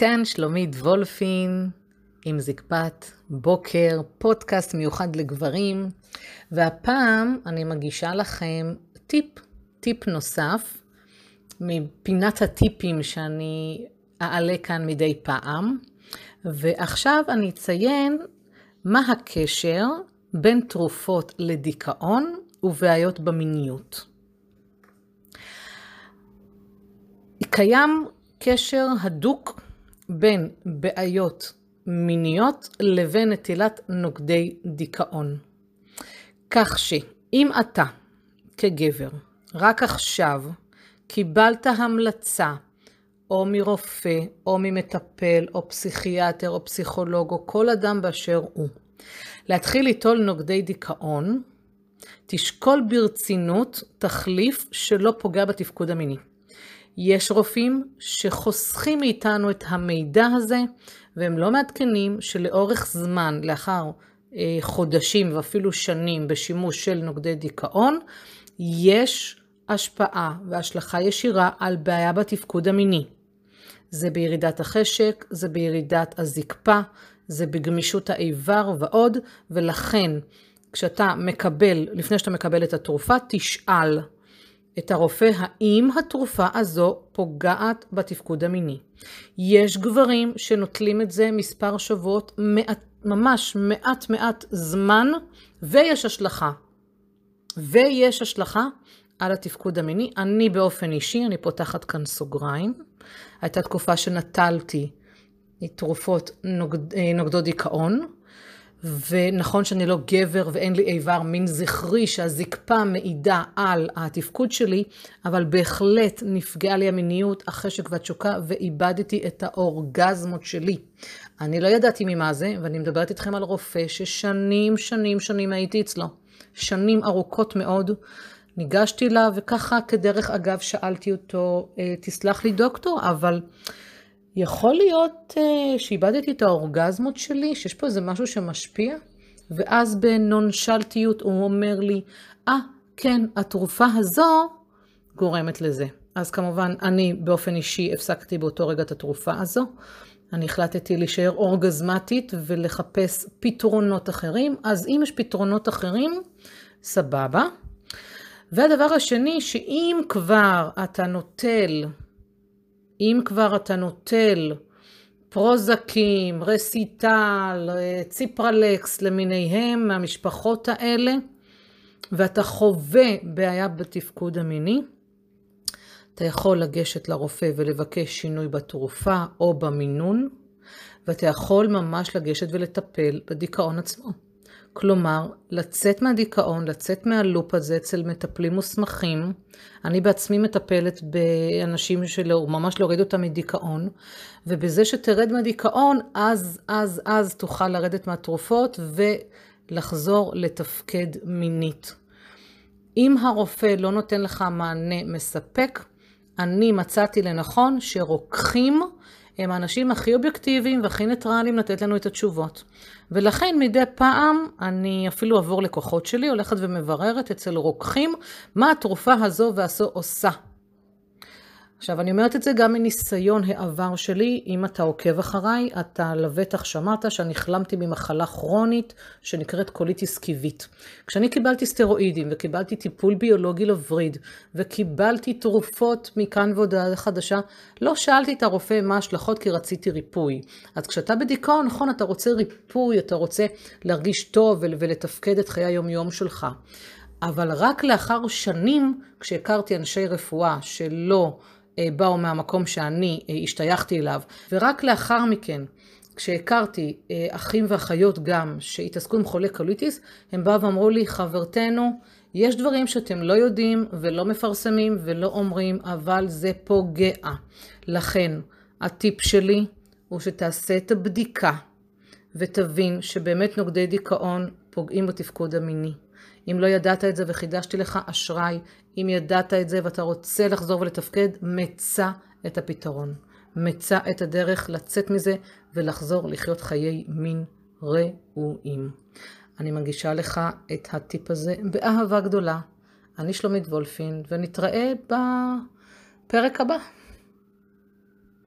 כאן שלומית וולפין עם זקפת בוקר, פודקאסט מיוחד לגברים, והפעם אני מגישה לכם טיפ, טיפ נוסף מפינת הטיפים שאני אעלה כאן מדי פעם, ועכשיו אני אציין מה הקשר בין תרופות לדיכאון ובעיות במיניות. קיים קשר הדוק בין בעיות מיניות לבין נטילת נוגדי דיכאון. כך שאם אתה, כגבר, רק עכשיו קיבלת המלצה או מרופא, או ממטפל, או פסיכיאטר, או פסיכולוג, או כל אדם באשר הוא, להתחיל ליטול נוגדי דיכאון, תשקול ברצינות תחליף שלא פוגע בתפקוד המיני. יש רופאים שחוסכים מאיתנו את המידע הזה, והם לא מעדכנים שלאורך זמן, לאחר אה, חודשים ואפילו שנים בשימוש של נוגדי דיכאון, יש השפעה והשלכה ישירה על בעיה בתפקוד המיני. זה בירידת החשק, זה בירידת הזקפה, זה בגמישות האיבר ועוד, ולכן כשאתה מקבל, לפני שאתה מקבל את התרופה, תשאל את הרופא האם התרופה הזו פוגעת בתפקוד המיני. יש גברים שנוטלים את זה מספר שבועות, מעט, ממש מעט מעט זמן, ויש השלכה. ויש השלכה על התפקוד המיני. אני באופן אישי, אני פותחת כאן סוגריים, הייתה תקופה שנטלתי תרופות נוגד, אה, נוגדות דיכאון, ונכון שאני לא גבר ואין לי איבר מין זכרי שהזקפה מעידה על התפקוד שלי, אבל בהחלט נפגעה לי המיניות, החשק והתשוקה, ואיבדתי את האורגזמות שלי. אני לא ידעתי ממה זה, ואני מדברת איתכם על רופא ששנים, שנים, שנים הייתי אצלו. שנים ארוכות מאוד. ניגשתי אליו, וככה כדרך אגב שאלתי אותו, אה, תסלח לי דוקטור, אבל יכול להיות uh, שאיבדתי את האורגזמות שלי, שיש פה איזה משהו שמשפיע? ואז בנונשלטיות הוא אומר לי, אה, ah, כן, התרופה הזו גורמת לזה. אז כמובן, אני באופן אישי הפסקתי באותו רגע את התרופה הזו. אני החלטתי להישאר אורגזמטית ולחפש פתרונות אחרים. אז אם יש פתרונות אחרים, סבבה. והדבר השני, שאם כבר אתה נוטל אם כבר אתה נוטל פרוזקים, רסיטל, ציפרלקס למיניהם מהמשפחות האלה, ואתה חווה בעיה בתפקוד המיני, אתה יכול לגשת לרופא ולבקש שינוי בתרופה או במינון, ואתה יכול ממש לגשת ולטפל בדיכאון עצמו. כלומר, לצאת מהדיכאון, לצאת מהלופ הזה אצל מטפלים מוסמכים. אני בעצמי מטפלת באנשים שלא, ממש להוריד אותם מדיכאון, ובזה שתרד מהדיכאון, אז, אז, אז תוכל לרדת מהתרופות ולחזור לתפקד מינית. אם הרופא לא נותן לך מענה מספק, אני מצאתי לנכון שרוקחים הם האנשים הכי אובייקטיביים והכי ניטרליים לתת לנו את התשובות. ולכן מדי פעם אני אפילו עבור לקוחות שלי, הולכת ומבררת אצל רוקחים מה התרופה הזו והזו עושה. עכשיו, אני אומרת את זה גם מניסיון העבר שלי. אם אתה עוקב אחריי, אתה לבטח שמעת שאני החלמתי ממחלה כרונית שנקראת קוליטיס כיבית. כשאני קיבלתי סטרואידים וקיבלתי טיפול ביולוגי לווריד וקיבלתי תרופות מכאן ועד הודעה חדשה, לא שאלתי את הרופא מה ההשלכות כי רציתי ריפוי. אז כשאתה בדיכאון, נכון, אתה רוצה ריפוי, אתה רוצה להרגיש טוב ולתפקד את חיי היום-יום שלך. אבל רק לאחר שנים, כשהכרתי אנשי רפואה שלא באו מהמקום שאני אה, השתייכתי אליו, ורק לאחר מכן, כשהכרתי אה, אחים ואחיות גם שהתעסקו עם חולי קוליטיס, הם באו ואמרו לי, חברתנו, יש דברים שאתם לא יודעים ולא מפרסמים ולא אומרים, אבל זה פוגע. לכן, הטיפ שלי הוא שתעשה את הבדיקה ותבין שבאמת נוגדי דיכאון פוגעים בתפקוד המיני. אם לא ידעת את זה וחידשתי לך אשראי, אם ידעת את זה ואתה רוצה לחזור ולתפקד, מצא את הפתרון. מצא את הדרך לצאת מזה ולחזור לחיות חיי מין ראויים. אני מגישה לך את הטיפ הזה באהבה גדולה. אני שלומית וולפין, ונתראה בפרק הבא.